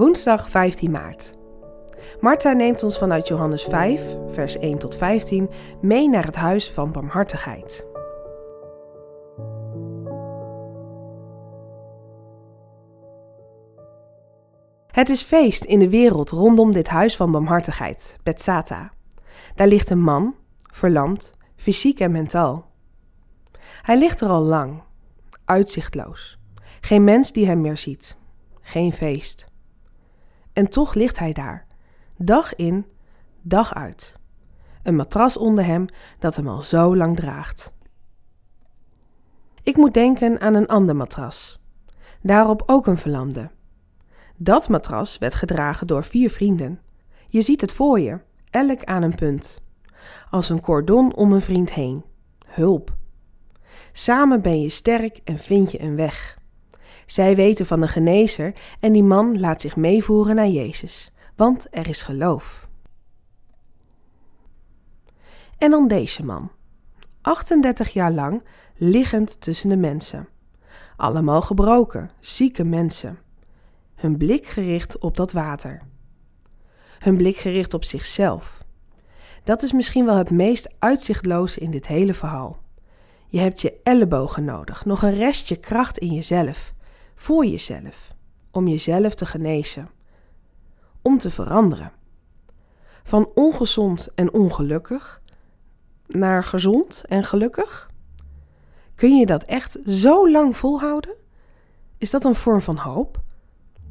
Woensdag 15 maart. Martha neemt ons vanuit Johannes 5, vers 1 tot 15 mee naar het huis van barmhartigheid. Het is feest in de wereld rondom dit huis van barmhartigheid, Betsata. Daar ligt een man, verlamd, fysiek en mentaal. Hij ligt er al lang, uitzichtloos. Geen mens die hem meer ziet. Geen feest. En toch ligt hij daar, dag in, dag uit. Een matras onder hem dat hem al zo lang draagt. Ik moet denken aan een ander matras. Daarop ook een verlamde. Dat matras werd gedragen door vier vrienden. Je ziet het voor je, elk aan een punt. Als een cordon om een vriend heen. Hulp. Samen ben je sterk en vind je een weg. Zij weten van een genezer en die man laat zich meevoeren naar Jezus, want er is geloof. En dan deze man, 38 jaar lang liggend tussen de mensen. Allemaal gebroken, zieke mensen. Hun blik gericht op dat water. Hun blik gericht op zichzelf. Dat is misschien wel het meest uitzichtloze in dit hele verhaal. Je hebt je ellebogen nodig, nog een restje kracht in jezelf voor jezelf, om jezelf te genezen, om te veranderen. Van ongezond en ongelukkig naar gezond en gelukkig? Kun je dat echt zo lang volhouden? Is dat een vorm van hoop?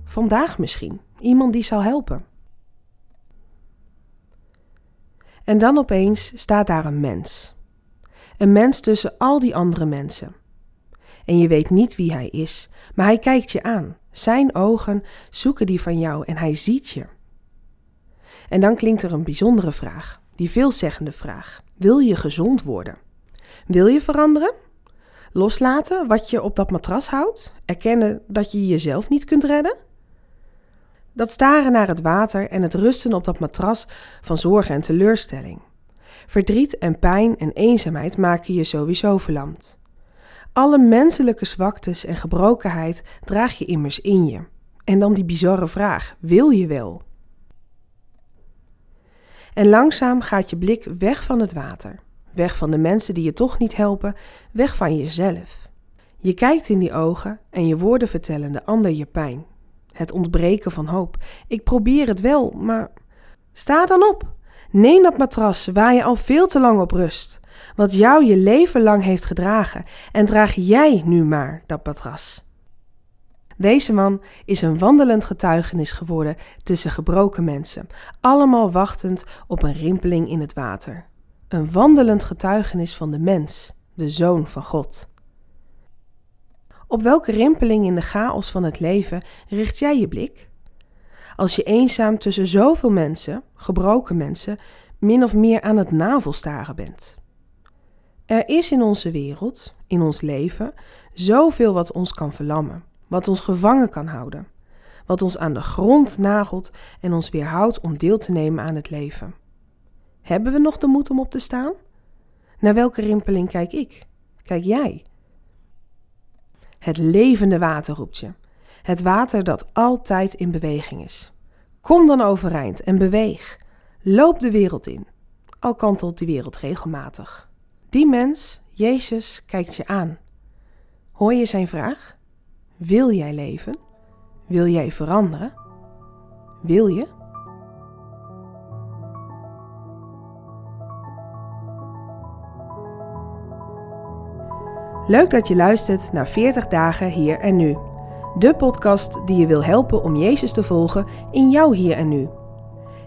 Vandaag misschien, iemand die zal helpen. En dan opeens staat daar een mens. Een mens tussen al die andere mensen en je weet niet wie hij is, maar hij kijkt je aan. Zijn ogen zoeken die van jou en hij ziet je. En dan klinkt er een bijzondere vraag, die veelzeggende vraag. Wil je gezond worden? Wil je veranderen? Loslaten wat je op dat matras houdt? Erkennen dat je jezelf niet kunt redden? Dat staren naar het water en het rusten op dat matras van zorgen en teleurstelling. Verdriet en pijn en eenzaamheid maken je sowieso verlamd. Alle menselijke zwaktes en gebrokenheid draag je immers in je. En dan die bizarre vraag: wil je wel? En langzaam gaat je blik weg van het water, weg van de mensen die je toch niet helpen, weg van jezelf. Je kijkt in die ogen en je woorden vertellen de ander je pijn. Het ontbreken van hoop. Ik probeer het wel, maar. Sta dan op. Neem dat matras waar je al veel te lang op rust wat jou je leven lang heeft gedragen, en draag jij nu maar dat matras. Deze man is een wandelend getuigenis geworden tussen gebroken mensen, allemaal wachtend op een rimpeling in het water. Een wandelend getuigenis van de mens, de zoon van God. Op welke rimpeling in de chaos van het leven richt jij je blik? Als je eenzaam tussen zoveel mensen, gebroken mensen, min of meer aan het navelstaren bent. Er is in onze wereld, in ons leven, zoveel wat ons kan verlammen, wat ons gevangen kan houden, wat ons aan de grond nagelt en ons weerhoudt om deel te nemen aan het leven. Hebben we nog de moed om op te staan? Naar welke rimpeling kijk ik? Kijk jij? Het levende water roept je. Het water dat altijd in beweging is. Kom dan overeind en beweeg. Loop de wereld in. Al kantelt die wereld regelmatig. Die mens, Jezus, kijkt je aan. Hoor je zijn vraag? Wil jij leven? Wil jij veranderen? Wil je? Leuk dat je luistert naar 40 dagen hier en nu. De podcast die je wil helpen om Jezus te volgen in jouw hier en nu.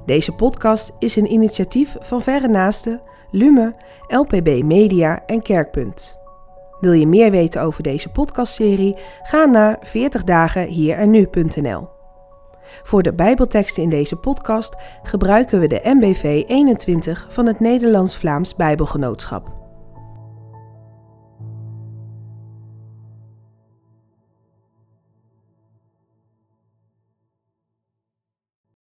Deze podcast is een initiatief van Verre Naasten Lume, LPB Media en Kerkpunt. Wil je meer weten over deze podcastserie? Ga naar 40 dagen en nu.nl. Voor de Bijbelteksten in deze podcast gebruiken we de MBV 21 van het Nederlands-Vlaams Bijbelgenootschap.